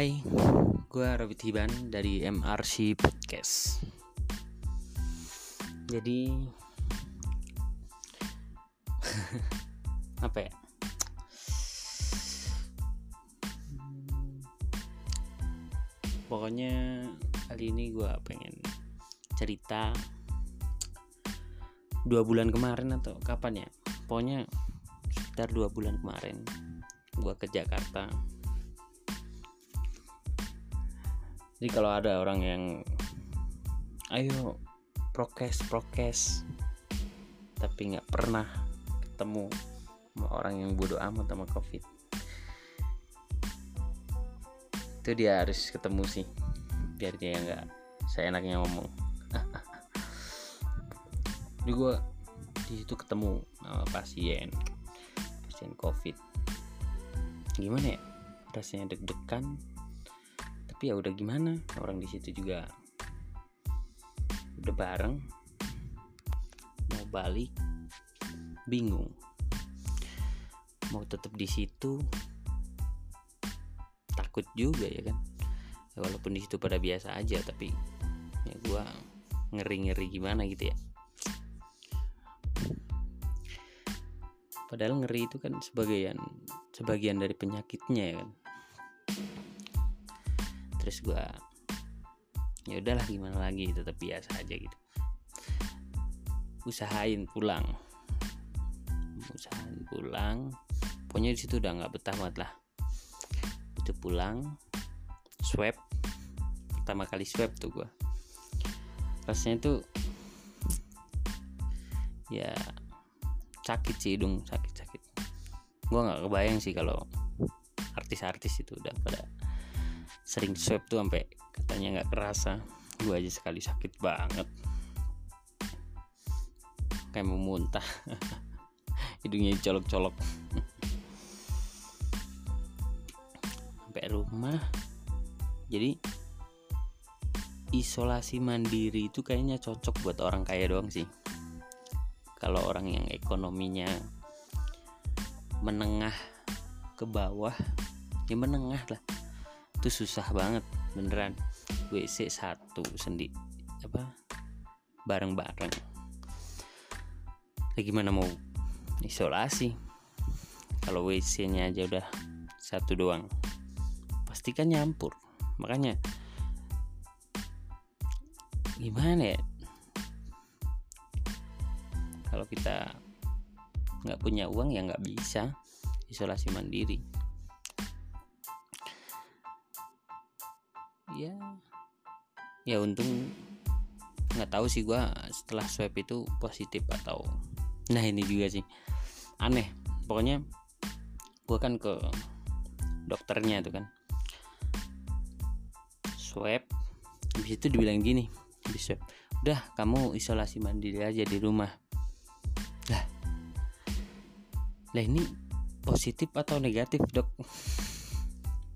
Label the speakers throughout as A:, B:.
A: Hai, gue Robert Hiban dari MRC Podcast. Jadi apa ya? Pokoknya kali ini gue pengen cerita dua bulan kemarin atau kapan ya? Pokoknya sekitar dua bulan kemarin gue ke Jakarta jadi kalau ada orang yang ayo prokes prokes tapi nggak pernah ketemu sama orang yang bodoh amat sama covid. Itu dia harus ketemu sih biar dia nggak seenaknya ngomong. Jadi gue di situ ketemu sama pasien pasien covid. Gimana ya? Rasanya deg-degan tapi ya udah gimana? Orang di situ juga udah bareng. Mau balik bingung. Mau tetap di situ takut juga ya kan? Ya, walaupun di situ pada biasa aja tapi ya gua ngeri ngeri gimana gitu ya. Padahal ngeri itu kan sebagian sebagian dari penyakitnya ya kan terus gue ya udahlah gimana lagi tetap biasa aja gitu. Usahain pulang. Usahain pulang. Pokoknya di situ udah nggak betah banget lah. Itu pulang swab. Pertama kali swab tuh gue rasanya tuh ya sakit sih hidung sakit sakit gue nggak kebayang sih kalau artis-artis itu udah pada sering swab tuh sampai katanya nggak kerasa. Gue aja sekali sakit banget. Kayak mau muntah. Hidungnya colok-colok sampai rumah. Jadi isolasi mandiri itu kayaknya cocok buat orang kaya doang sih. Kalau orang yang ekonominya menengah ke bawah ya menengah lah itu susah banget beneran. WC satu sendi apa bareng-bareng. Ya gimana mau isolasi? Kalau WC nya aja udah satu doang pasti kan nyampur. Makanya gimana ya? Kalau kita nggak punya uang ya nggak bisa isolasi mandiri ya ya untung nggak tahu sih gue setelah swab itu positif atau nah ini juga sih. Aneh. Pokoknya gue kan ke dokternya itu kan. Swab. Habis itu dibilang gini di swab udah kamu isolasi mandiri aja di rumah. Lah. Lah ini positif atau negatif dok?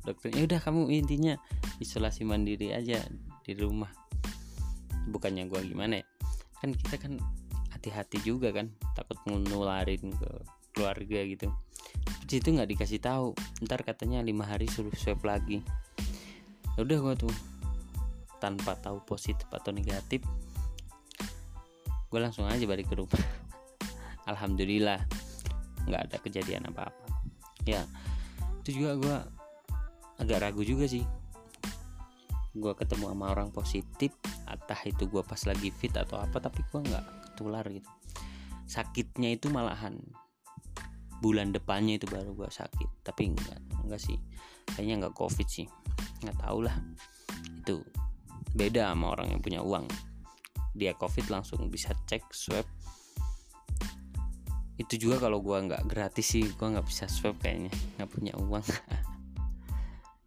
A: Dokternya udah kamu intinya isolasi mandiri aja di rumah. Bukannya gua gimana ya? Kan kita kan hati-hati juga kan takut nularin ke keluarga gitu. Di situ nggak dikasih tahu. Ntar katanya lima hari suruh swab lagi. Ya udah gua tuh tanpa tahu positif atau negatif gue langsung aja balik ke rumah. Alhamdulillah nggak ada kejadian apa-apa. Ya itu juga gue agak ragu juga sih gue ketemu sama orang positif atau itu gue pas lagi fit atau apa tapi gue nggak ketular gitu. Sakitnya itu malahan bulan depannya itu baru gue sakit tapi enggak enggak sih. Kayaknya nggak covid sih nggak tau lah. Itu beda sama orang yang punya uang. Dia covid langsung bisa cek swab. Itu juga kalau gue nggak gratis sih gue nggak bisa swab kayaknya nggak punya uang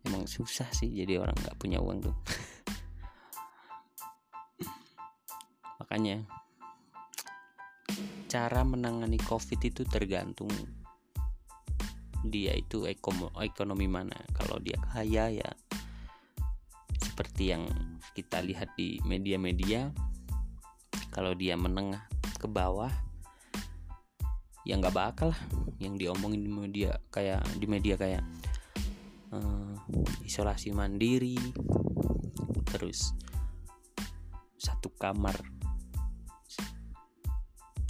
A: emang susah sih jadi orang nggak punya uang tuh. Makanya cara menangani covid itu tergantung dia itu ekonomi mana. Kalau dia kaya ya seperti yang kita lihat di media-media kalau dia menengah ke bawah ya nggak bakal lah yang diomongin di media kayak di media kayak uh, isolasi mandiri terus satu kamar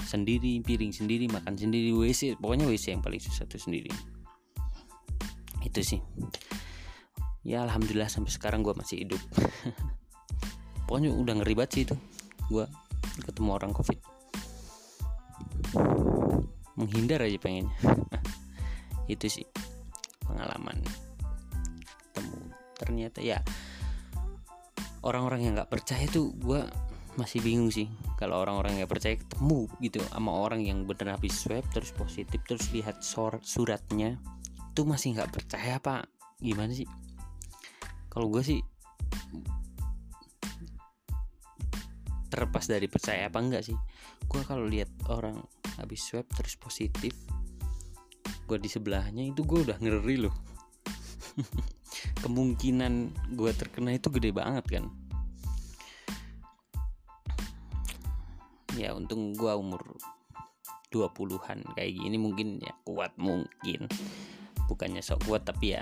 A: sendiri piring sendiri makan sendiri WC pokoknya WC yang paling susah tuh sendiri. Itu sih. Ya alhamdulillah sampai sekarang gue masih hidup. Pokoknya udah ngeri banget sih itu gue ketemu orang covid. Menghindar aja pengennya. Itu sih pengalaman ternyata ya orang-orang yang nggak percaya tuh gue masih bingung sih. Kalau orang-orang nggak percaya ketemu gitu sama orang yang bener habis swab terus positif terus lihat suratnya itu masih nggak percaya apa gimana sih? Kalau gue sih terlepas dari percaya apa enggak sih gue kalau lihat orang habis swab terus positif gue di sebelahnya itu gue udah ngeri loh kemungkinan gue terkena itu gede banget kan? Ya untung gue umur 20-an kayak gini mungkin ya kuat mungkin. Bukannya sok kuat tapi ya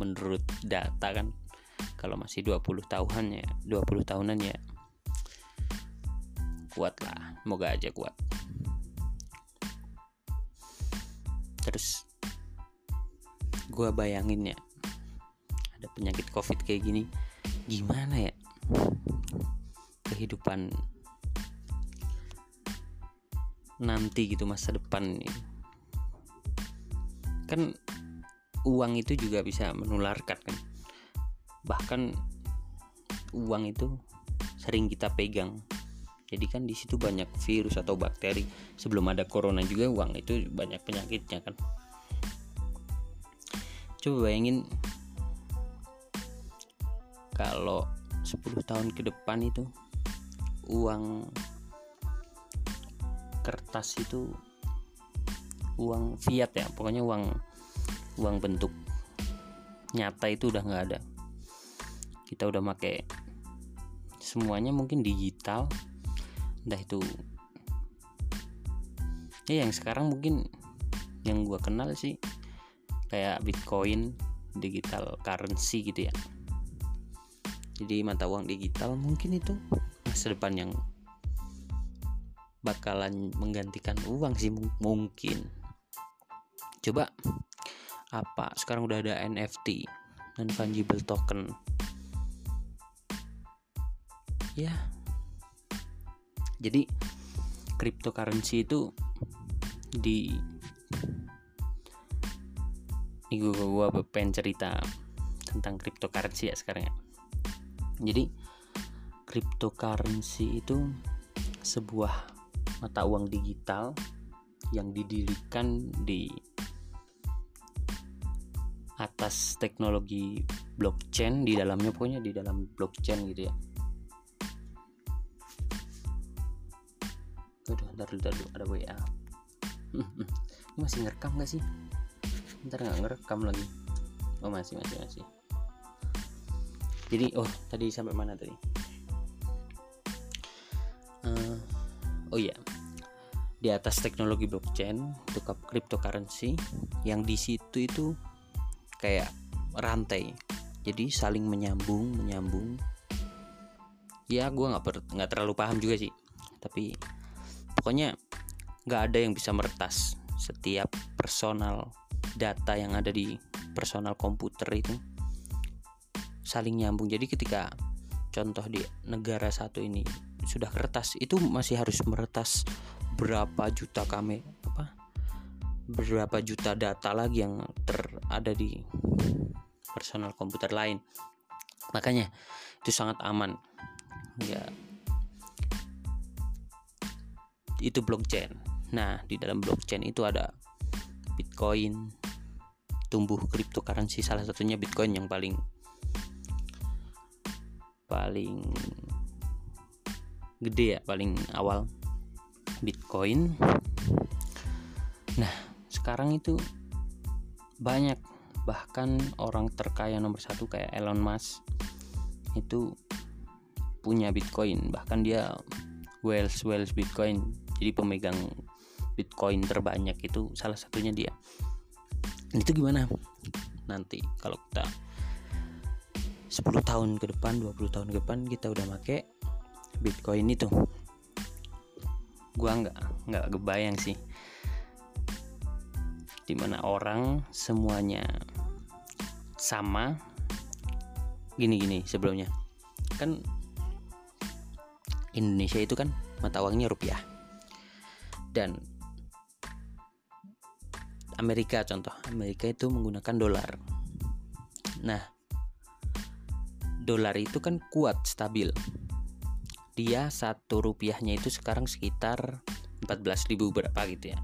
A: menurut data kan? Kalau masih 20 tahunan ya 20 tahunan ya kuat lah. Semoga aja kuat. Terus gue bayangin ya ada penyakit covid kayak gini gimana ya kehidupan nanti gitu masa depan ini? Kan uang itu juga bisa menularkan kan. Bahkan uang itu sering kita pegang. Jadi kan di situ banyak virus atau bakteri. Sebelum ada corona juga uang itu banyak penyakitnya kan. Coba bayangin kalau 10 tahun ke depan itu uang kertas itu uang fiat ya pokoknya uang uang bentuk nyata itu udah nggak ada. Kita udah make semuanya mungkin digital entah itu ya yang sekarang mungkin yang gue kenal sih kayak bitcoin digital currency gitu ya jadi mata uang digital mungkin itu masa depan yang bakalan menggantikan uang sih mungkin. Coba apa? Sekarang udah ada NFT non fungible token. Ya. Jadi cryptocurrency itu di ini gue, gue pengen cerita tentang cryptocurrency ya sekarang ya jadi cryptocurrency itu sebuah mata uang digital yang didirikan di atas teknologi blockchain di dalamnya pokoknya di dalam blockchain gitu ya. Aduh, ntar dulu, ntar ada WA Ini masih ngerekam gak sih? Ntar gak ngerekam lagi. Oh masih, masih, masih Jadi, oh tadi sampai mana tadi? Uh, oh iya. Di atas teknologi blockchain untuk cryptocurrency yang di situ itu kayak rantai. Jadi saling menyambung menyambung. Ya gue nggak nggak terlalu paham juga sih. Tapi pokoknya nggak ada yang bisa meretas setiap personal data yang ada di personal komputer itu saling nyambung. Jadi ketika contoh di negara satu ini sudah kertas itu masih harus meretas berapa juta kami apa berapa juta data lagi yang terada di personal komputer lain. Makanya itu sangat aman. Ya. Itu blockchain. Nah, di dalam blockchain itu ada Bitcoin, tumbuh cryptocurrency salah satunya Bitcoin yang paling paling gede ya, paling awal Bitcoin. Nah, sekarang itu banyak bahkan orang terkaya nomor satu kayak Elon Musk itu punya Bitcoin. Bahkan dia Wells Wells Bitcoin. Jadi pemegang Bitcoin terbanyak itu salah satunya dia. Itu gimana? Nanti kalau kita 10 tahun ke depan 20 tahun ke depan kita udah make bitcoin itu. Gua nggak nggak kebayang sih. Di mana orang semuanya sama gini-gini sebelumnya. Kan Indonesia itu kan mata uangnya rupiah. Dan Amerika contoh Amerika itu menggunakan dolar. Nah dolar itu kan kuat stabil. Dia satu rupiahnya itu sekarang sekitar 14.000 berapa gitu ya.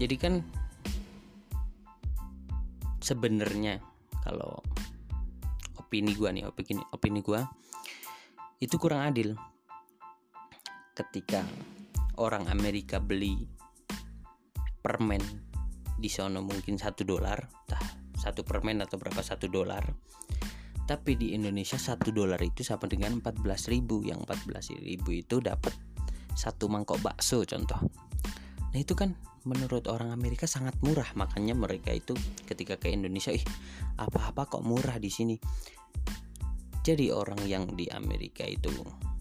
A: Jadi kan sebenarnya kalau opini gua nih opini opini gua itu kurang adil. Ketika orang Amerika beli permen di sono mungkin satu dolar satu permen atau berapa satu dolar. Tapi di Indonesia satu dolar itu sama dengan 14.000 yang 14.000 itu dapat satu mangkok bakso contoh. Nah itu kan menurut orang Amerika sangat murah. Makanya mereka itu ketika ke Indonesia ih apa-apa kok murah di sini? Jadi orang yang di Amerika itu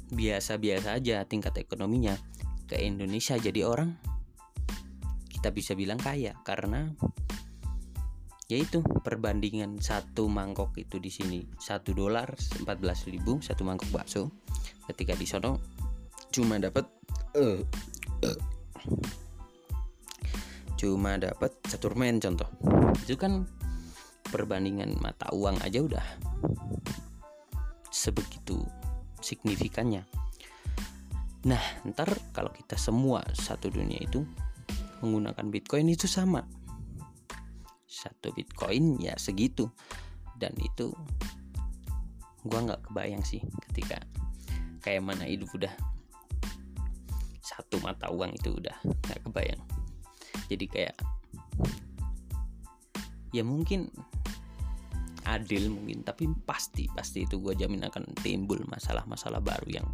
A: biasa-biasa aja tingkat ekonominya ke Indonesia. Jadi orang kita bisa bilang kaya karena yaitu perbandingan satu mangkok itu di sini satu dolar 14 ribu satu mangkok bakso ketika di sono cuma dapat uh, uh, cuma dapat satu men contoh itu kan perbandingan mata uang aja udah sebegitu signifikannya. Nah, ntar kalau kita semua satu dunia itu menggunakan Bitcoin itu sama. Satu Bitcoin ya segitu. Dan itu gua nggak kebayang sih ketika kayak mana hidup udah satu mata uang itu udah nggak kebayang. Jadi kayak ya mungkin adil mungkin tapi pasti pasti itu gue jamin akan timbul masalah-masalah baru yang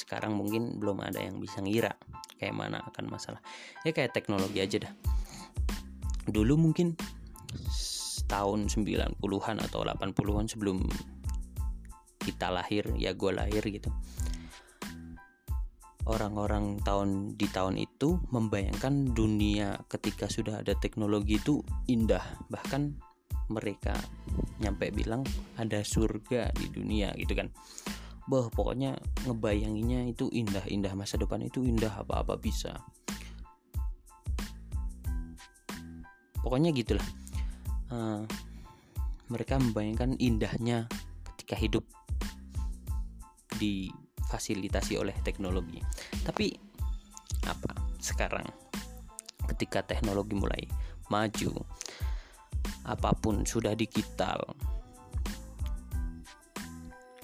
A: sekarang mungkin belum ada yang bisa ngira kayak mana akan masalah ya kayak teknologi aja dah dulu mungkin tahun 90-an atau 80-an sebelum kita lahir ya gue lahir gitu. Orang-orang tahun di tahun itu membayangkan dunia ketika sudah ada teknologi itu indah. Bahkan mereka nyampe bilang ada surga di dunia gitu kan. Bah pokoknya ngebayanginya itu indah-indah. Masa depan itu indah apa-apa bisa pokoknya gitulah. Uh, mereka membayangkan indahnya ketika hidup difasilitasi oleh teknologi. Tapi apa sekarang? Ketika teknologi mulai maju apa pun sudah digital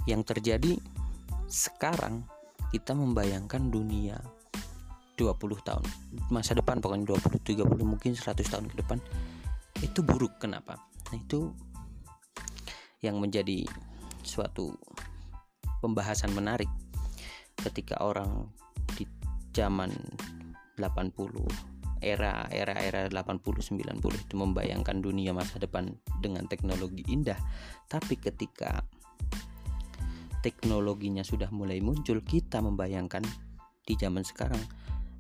A: yang terjadi sekarang kita membayangkan dunia 20 tahun. Masa depan pokoknya 20 30 mungkin 100 tahun ke depan itu buruk. Kenapa? Nah itu yang menjadi suatu pembahasan menarik ketika orang di zaman 80 era era era 80 90 itu membayangkan dunia masa depan dengan teknologi indah. Tapi ketika teknologinya sudah mulai muncul kita membayangkan di zaman sekarang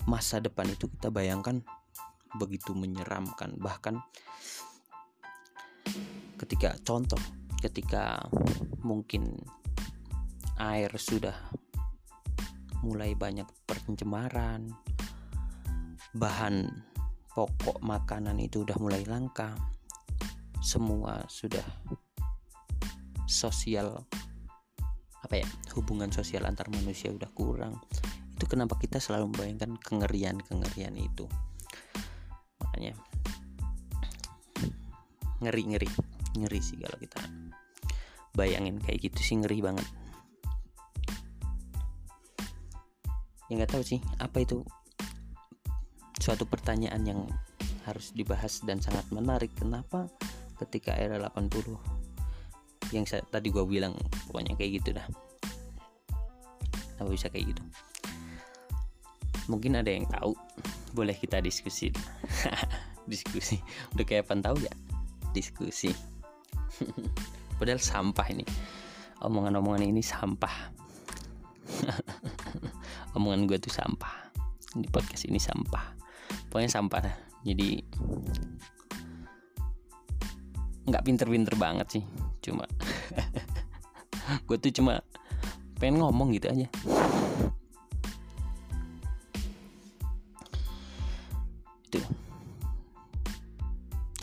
A: masa depan itu kita bayangkan begitu menyeramkan. Bahkan ketika contoh ketika mungkin air sudah mulai banyak pencemaran bahan pokok makanan itu udah mulai langka semua sudah sosial apa ya hubungan sosial antar manusia udah kurang itu kenapa kita selalu membayangkan kengerian kengerian itu. Makanya ngeri ngeri ngeri sih kalau kita bayangin kayak gitu sih ngeri banget. Ya nggak tahu sih apa itu suatu pertanyaan yang harus dibahas dan sangat menarik. Kenapa ketika era 80 yang saya, tadi gue bilang pokoknya kayak gitu dah. Apa bisa kayak gitu mungkin ada yang tahu. Boleh kita diskusi. Diskusi. Udah kayak apa tahu ya? Diskusi. Padahal sampah ini. Omongan-omongan ini sampah. Omongan gue tuh sampah. Di podcast ini sampah. Pokoknya sampah jadi nggak pinter-pinter banget sih. Cuma gue tuh cuma pengen ngomong gitu aja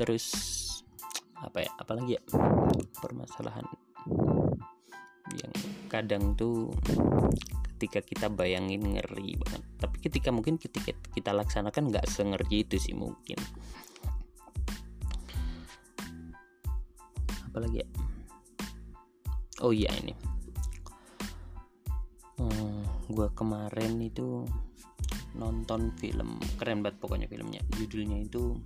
A: terus apa ya apalagi ya permasalahan yang kadang tuh ketika kita bayangin ngeri banget. Tapi ketika mungkin ketika kita laksanakan nggak sengeri itu sih mungkin. Apalagi ya? Oh iya ini. Hmm, gue kemarin itu nonton film keren banget pokoknya filmnya. Judulnya itu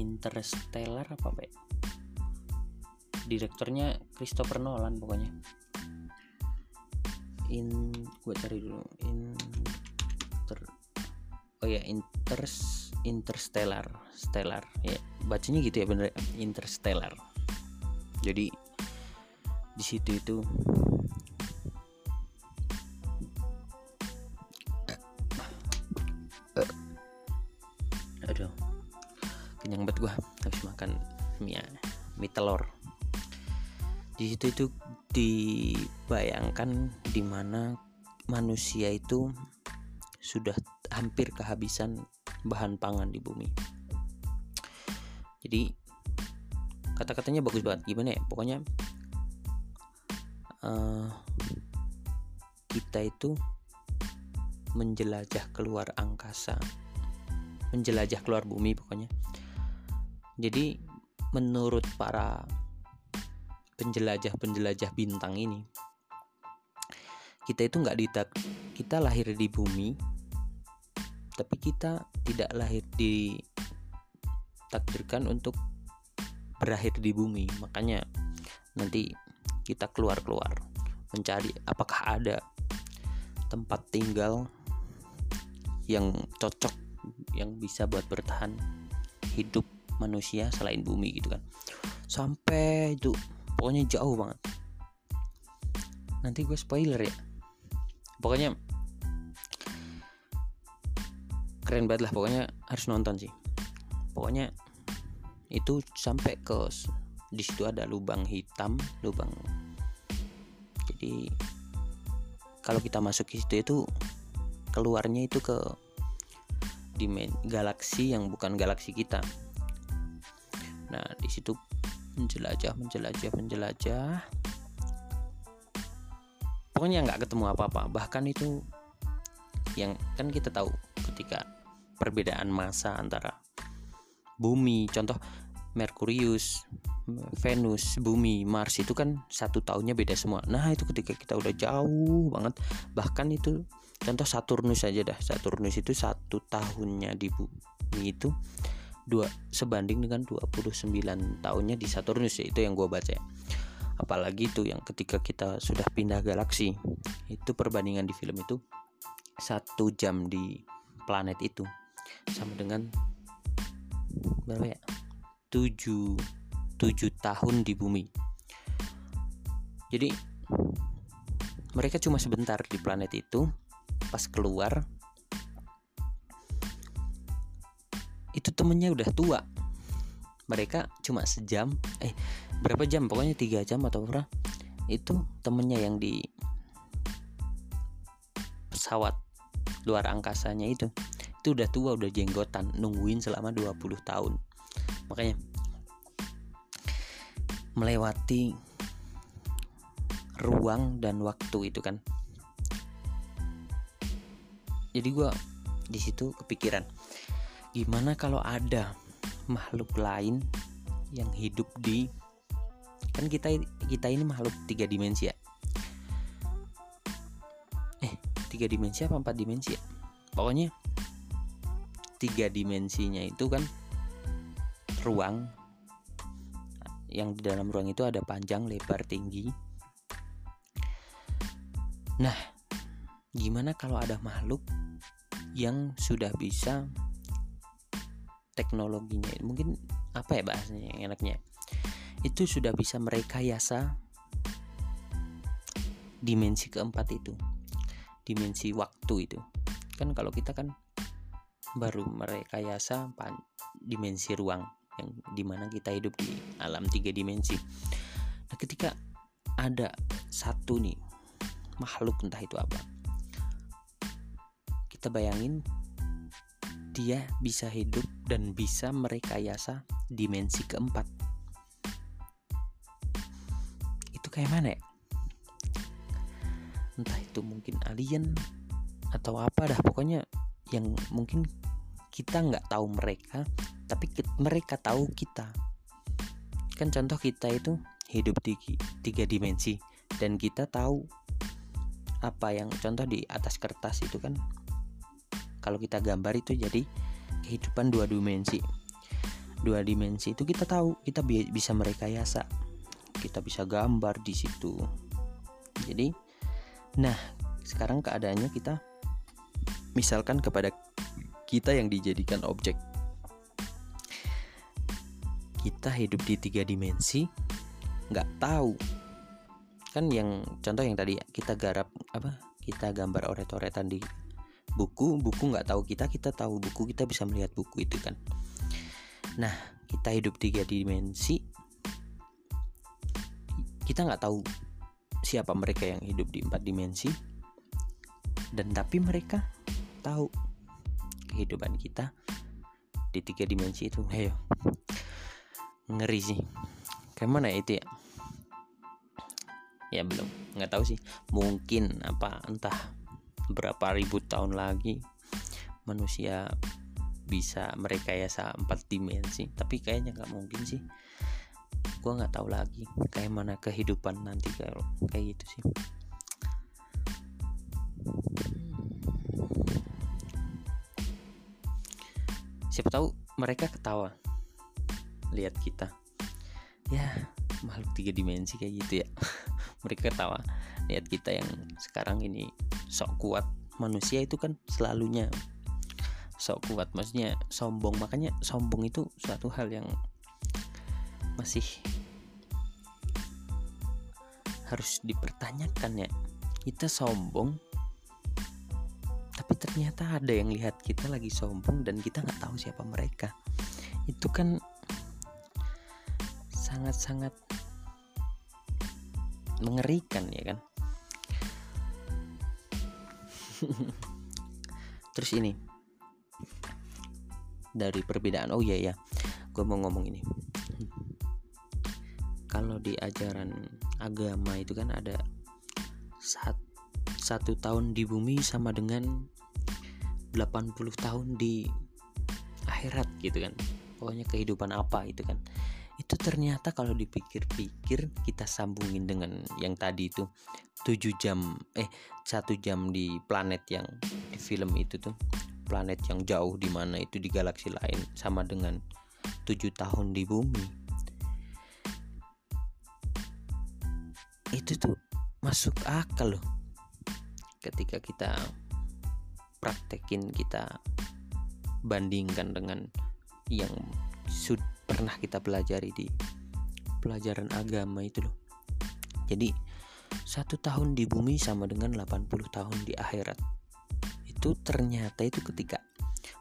A: Interstellar apa pak direkturnya Christopher Nolan pokoknya. In gue cari dulu. Inter oh ya inters interstellar. Stellar ya. Bacanya gitu ya bener interstellar. Jadi di situ itu kenyang banget gua. Habis makan mie mie telur. Di situ itu dibayangkan di mana manusia itu sudah hampir kehabisan bahan pangan di bumi. Jadi kata-katanya bagus banget. Gimana ya? Pokoknya uh, kita itu menjelajah keluar angkasa menjelajah keluar bumi pokoknya jadi menurut para penjelajah-penjelajah bintang ini kita itu nggak ditak kita lahir di bumi tapi kita tidak lahir ditakdirkan untuk berakhir di bumi. Makanya nanti kita keluar-keluar mencari apakah ada tempat tinggal yang cocok yang bisa buat bertahan hidup manusia selain bumi gitu kan. Sampai itu pokoknya jauh banget. Nanti gue spoiler ya. Pokoknya keren banget lah pokoknya harus nonton sih. Pokoknya itu sampai ke di situ ada lubang hitam lubang. Jadi kalau kita masuk ke situ itu keluarnya itu ke dimen galaksi yang bukan galaksi kita nah di situ menjelajah menjelajah menjelajah pokoknya nggak ketemu apa-apa bahkan itu yang kan kita tahu ketika perbedaan masa antara bumi contoh Merkurius, Venus, Bumi, Mars itu kan satu tahunnya beda semua. Nah itu ketika kita udah jauh banget, bahkan itu contoh Saturnus aja dah. Saturnus itu satu tahunnya di bumi itu dua sebanding dengan 29 tahunnya di Saturnus ya itu yang gue baca. Ya. Apalagi itu yang ketika kita sudah pindah galaksi itu perbandingan di film itu satu jam di planet itu sama dengan berapa ya 7 7 tahun di bumi jadi mereka cuma sebentar di planet itu pas keluar itu temennya udah tua. Mereka cuma sejam eh berapa jam? Pokoknya tiga jam atau berapa? Itu temennya yang di pesawat luar angkasanya itu. Itu udah tua udah jenggotan nungguin selama 20 tahun. Makanya melewati ruang dan waktu itu kan. Jadi gue di situ kepikiran gimana kalau ada makhluk lain yang hidup di kan kita kita ini makhluk tiga dimensi ya? Eh tiga dimensi apa empat dimensi ya? Pokoknya tiga dimensinya itu kan ruang. Yang di dalam ruang itu ada panjang, lebar, tinggi. Nah, gimana kalau ada makhluk yang sudah bisa teknologinya mungkin apa ya bahasanya yang enaknya itu sudah bisa merekayasa dimensi keempat itu dimensi waktu itu. Kan kalau kita kan baru merekayasa dimensi ruang yang di mana kita hidup di alam tiga dimensi. Nah ketika ada satu nih makhluk entah itu apa kita bayangin dia bisa hidup dan bisa merekayasa dimensi keempat. Itu kayak mana ya? Entah itu mungkin alien atau apa dah pokoknya yang mungkin kita nggak tahu mereka tapi mereka tahu kita. Kan contoh kita itu hidup di tiga dimensi dan kita tahu apa yang contoh di atas kertas itu kan kalau kita gambar itu jadi kehidupan dua dimensi. Dua dimensi itu kita tahu kita bi bisa merekayasa. Kita bisa gambar di situ. Jadi nah sekarang keadaannya kita misalkan kepada kita yang dijadikan objek. Kita hidup di tiga dimensi nggak tahu. Kan yang contoh yang tadi kita garap apa kita gambar oret-oretan di buku buku nggak tahu kita kita tahu buku kita bisa melihat buku itu kan. Nah kita hidup tiga dimensi kita nggak tahu siapa mereka yang hidup di empat dimensi dan tapi mereka tahu kehidupan kita di tiga dimensi itu. Heyo ngeri sih. Kayak mana ya itu ya? Ya belum nggak tahu sih. Mungkin apa entah berapa ribu tahun lagi manusia bisa merekayasa empat dimensi. Tapi kayaknya nggak mungkin sih. Gue nggak tahu lagi kayak mana kehidupan nanti kalau kayak gitu sih. Siapa tahu mereka ketawa. Lihat kita. Ya makhluk tiga dimensi kayak gitu ya. Mereka ketawa. Lihat kita yang sekarang ini sok kuat manusia itu kan selalunya sok kuat maksudnya sombong. Makanya sombong itu suatu hal yang masih harus dipertanyakan ya. Kita sombong tapi ternyata ada yang lihat kita lagi sombong dan kita nggak tahu siapa mereka. Itu kan sangat-sangat mengerikan ya kan terus ini. Dari perbedaan oh iya ya gue mau ngomong ini. Kalau di ajaran agama itu kan ada saat satu tahun di bumi sama dengan 80 tahun di akhirat gitu kan. Pokoknya kehidupan apa itu kan. Itu ternyata kalau dipikir-pikir kita sambungin dengan yang tadi itu 7 jam eh satu jam di planet yang di film itu tuh. Planet yang jauh di mana itu di galaksi lain sama dengan 7 tahun di bumi. Itu tuh masuk akal loh. Ketika kita praktekin kita bandingkan dengan yang sudah pernah kita pelajari di pelajaran agama itu loh. Jadi satu tahun di bumi sama dengan 80 tahun di akhirat. Itu ternyata itu ketika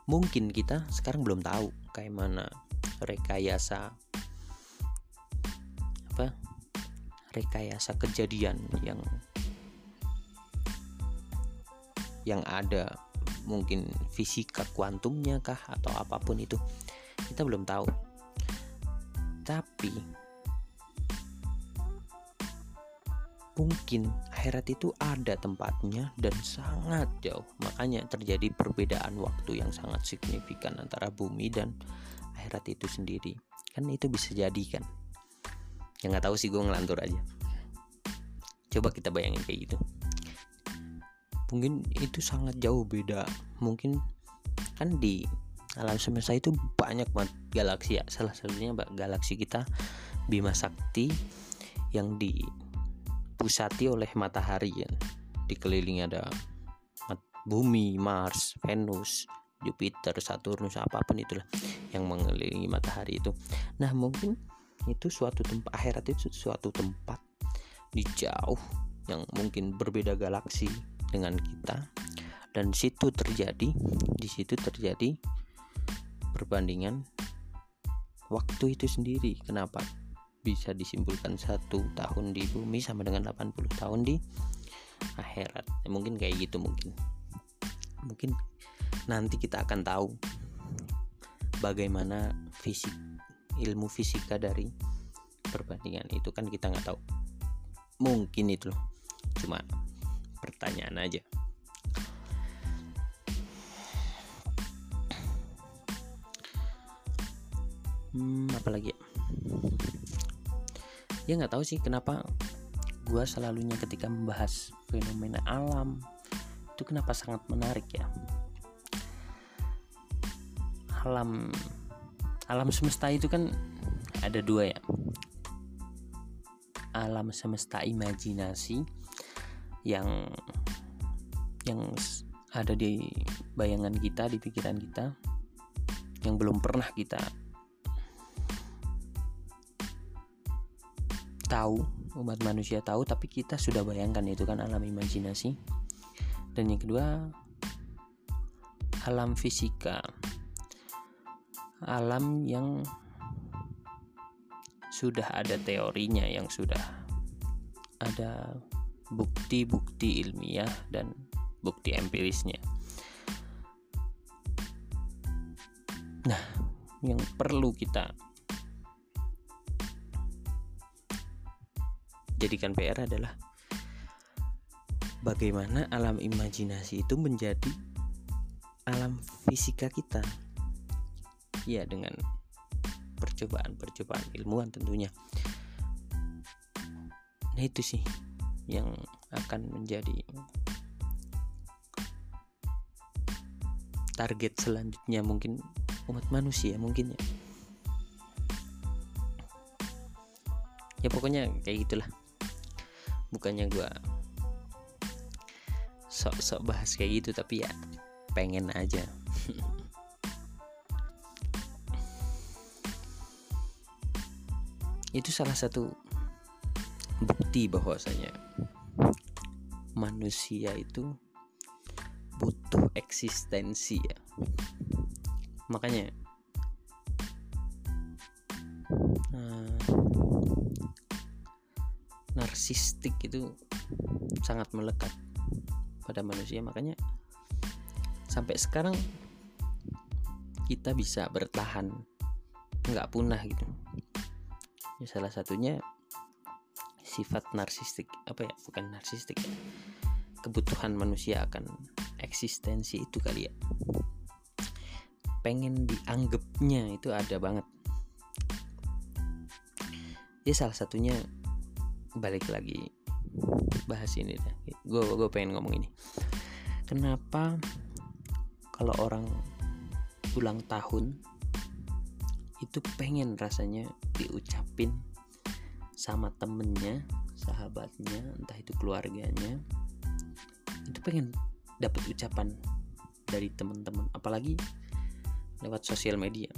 A: mungkin kita sekarang belum tahu kayak mana rekayasa apa rekayasa kejadian yang yang ada. Mungkin fisika kuantumnya kah atau apa pun itu kita belum tahu. Tapi mungkin akhirat itu ada tempatnya dan sangat jauh. Makanya terjadi perbedaan waktu yang sangat signifikan antara bumi dan akhirat itu sendiri. Kan itu bisa jadi kan? Ya nggak tahu sih gue ngelantur aja. Coba kita bayangin kayak gitu. Mungkin itu sangat jauh beda. Mungkin kan di alam semesta itu banyak banget galaksi ya. Salah satunya galaksi kita Bima Sakti yang dipusati oleh matahari ya. Dikelilingi ada bumi Mars Venus Jupiter Saturnus apa pun itulah yang mengelilingi matahari itu. Nah mungkin itu suatu tempat akhirat itu suatu tempat di jauh yang mungkin berbeda galaksi dengan kita. Dan situ terjadi di situ terjadi perbandingan waktu itu sendiri. Kenapa bisa disimpulkan satu tahun di bumi sama dengan 80 tahun di akhirat. Ya, mungkin kayak gitu mungkin. Mungkin nanti kita akan tahu bagaimana fisik ilmu fisika dari perbandingan itu. Kan kita nggak tahu. Mungkin itu loh. Cuma pertanyaan aja. Hmm, apalagi ya ya nggak tahu sih kenapa gue selalunya ketika membahas fenomena alam itu kenapa sangat menarik ya. Alam alam semesta itu kan ada dua ya. Alam semesta imajinasi yang yang ada di bayangan kita di pikiran kita yang belum pernah kita tahu umat manusia tahu tapi kita sudah bayangkan itu kan alam imajinasi dan yang kedua alam fisika alam yang sudah ada teorinya yang sudah ada bukti-bukti ilmiah dan bukti empirisnya. Nah, yang perlu kita jadikan PR adalah bagaimana alam imajinasi itu menjadi alam fisika kita. Ya, dengan percobaan-percobaan ilmuwan tentunya. Nah itu sih yang akan menjadi target selanjutnya mungkin umat manusia mungkin ya. Ya pokoknya kayak gitulah bukannya gue sok-sok bahas kayak gitu tapi ya pengen aja. Itu salah satu bukti bahwasanya manusia itu butuh eksistensi ya. Makanya nah, narsistik itu sangat melekat pada manusia. Makanya sampai sekarang kita bisa bertahan nggak punah gitu. Ya salah satunya sifat narsistik apa ya? Bukan narsistik ya. Kebutuhan manusia akan eksistensi itu kali ya. Pengen dianggapnya itu ada banget. Ya salah satunya balik lagi bahas ini deh. Gue gue pengen ngomong ini. Kenapa kalau orang ulang tahun itu pengen rasanya diucapin sama temennya sahabatnya entah itu keluarganya itu pengen dapat ucapan dari teman-teman apalagi lewat sosial media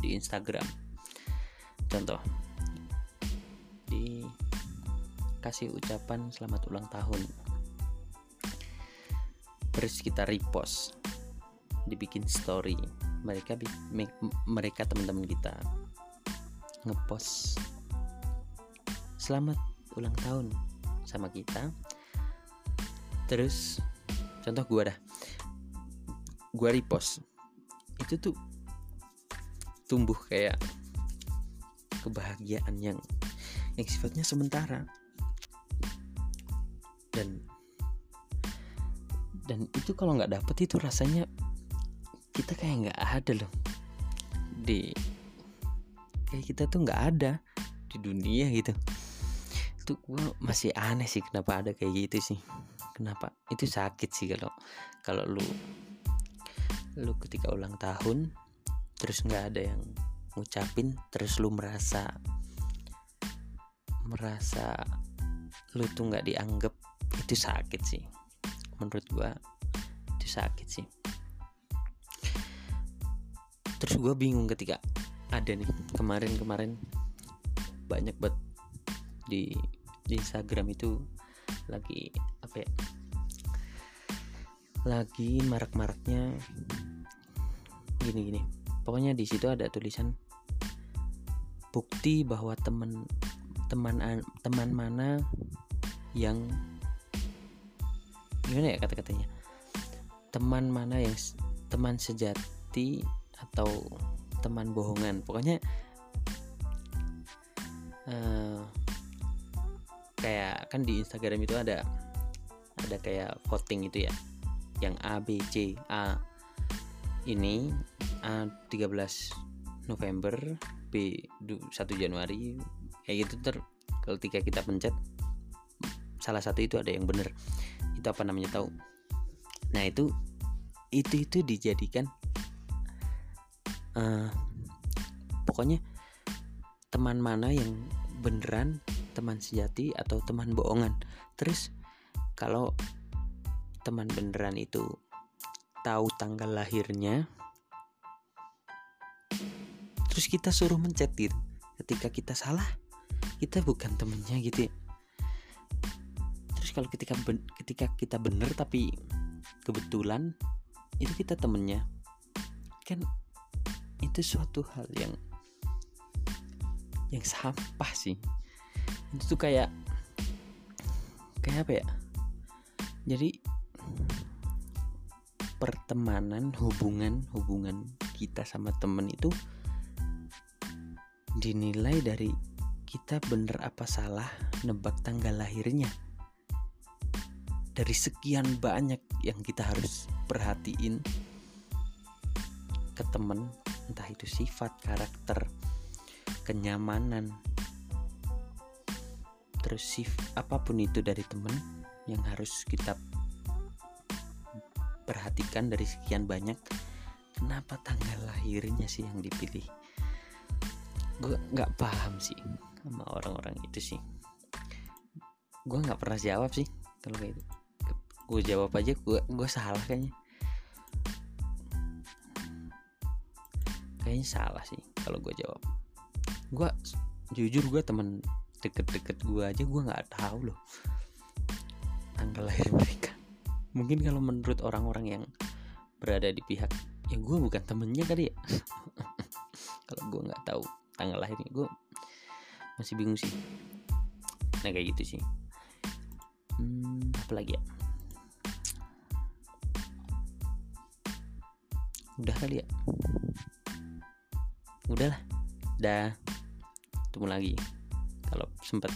A: di Instagram. Contoh dikasih ucapan selamat ulang tahun. Terus kita repost dibikin story. Mereka mereka teman-teman kita ngepost selamat ulang tahun sama kita. Terus contoh gue dah. Gue repost. Itu tuh tumbuh kayak kebahagiaan yang yang sifatnya sementara dan dan itu kalau nggak dapet itu rasanya kita kayak nggak ada loh. Di kayak kita tuh nggak ada di dunia gitu. Itu gue masih aneh sih kenapa ada kayak gitu sih. Kenapa? Itu sakit sih kalau kalau lu lu ketika ulang tahun terus nggak ada yang ngucapin terus lu merasa merasa lu tuh nggak dianggap itu sakit sih. Menurut gua itu sakit sih. Terus gue bingung ketika ada nih kemarin-kemarin banyak banget di, di Instagram itu lagi apa ya lagi marak-maraknya gini-gini. Pokoknya di situ ada tulisan bukti bahwa teman teman teman mana yang gimana ya kata-katanya? Teman mana yang teman sejati atau teman bohongan? Pokoknya uh, kayak kan di Instagram itu ada ada kayak voting itu ya. Yang A B C A. Ini A 13 November B 1 Januari. Kayak gitu ter ketika kita pencet salah satu itu ada yang bener itu apa namanya tahu? Nah itu itu itu dijadikan uh, pokoknya teman mana yang beneran teman sejati atau teman bohongan. Terus kalau teman beneran itu tahu tanggal lahirnya terus kita suruh mencet ketika kita salah kita bukan temennya gitu ya. Terus kalau ketika ben, ketika kita bener tapi kebetulan itu kita temennya. Kan itu suatu hal yang yang sampah sih. Itu tuh kayak kayak apa ya? Jadi pertemanan hubungan hubungan kita sama temen itu dinilai dari kita bener apa salah nebak tanggal lahirnya dari sekian banyak yang kita harus perhatiin ke temen entah itu sifat karakter kenyamanan terus sif apa pun itu dari temen yang harus kita perhatikan dari sekian banyak kenapa tanggal lahirnya sih yang dipilih? Gue nggak paham sih sama orang-orang itu sih. Gue nggak pernah jawab sih kalau kayak itu gue jawab aja gue gue salah kayaknya. Kayaknya salah sih kalau gue jawab. Gue jujur gue temen deket-deket gue aja gue nggak tahu loh tanggal lahir mereka. Mungkin kalau menurut orang-orang yang berada di pihak ya gue bukan temennya kali ya. Kalau gue nggak tahu tanggal lahirnya gue masih bingung sih. Nah kayak gitu sih. Hmm, apa lagi ya udah kali ya? Udahlah. Dah. Ketemu lagi. Kalau sempet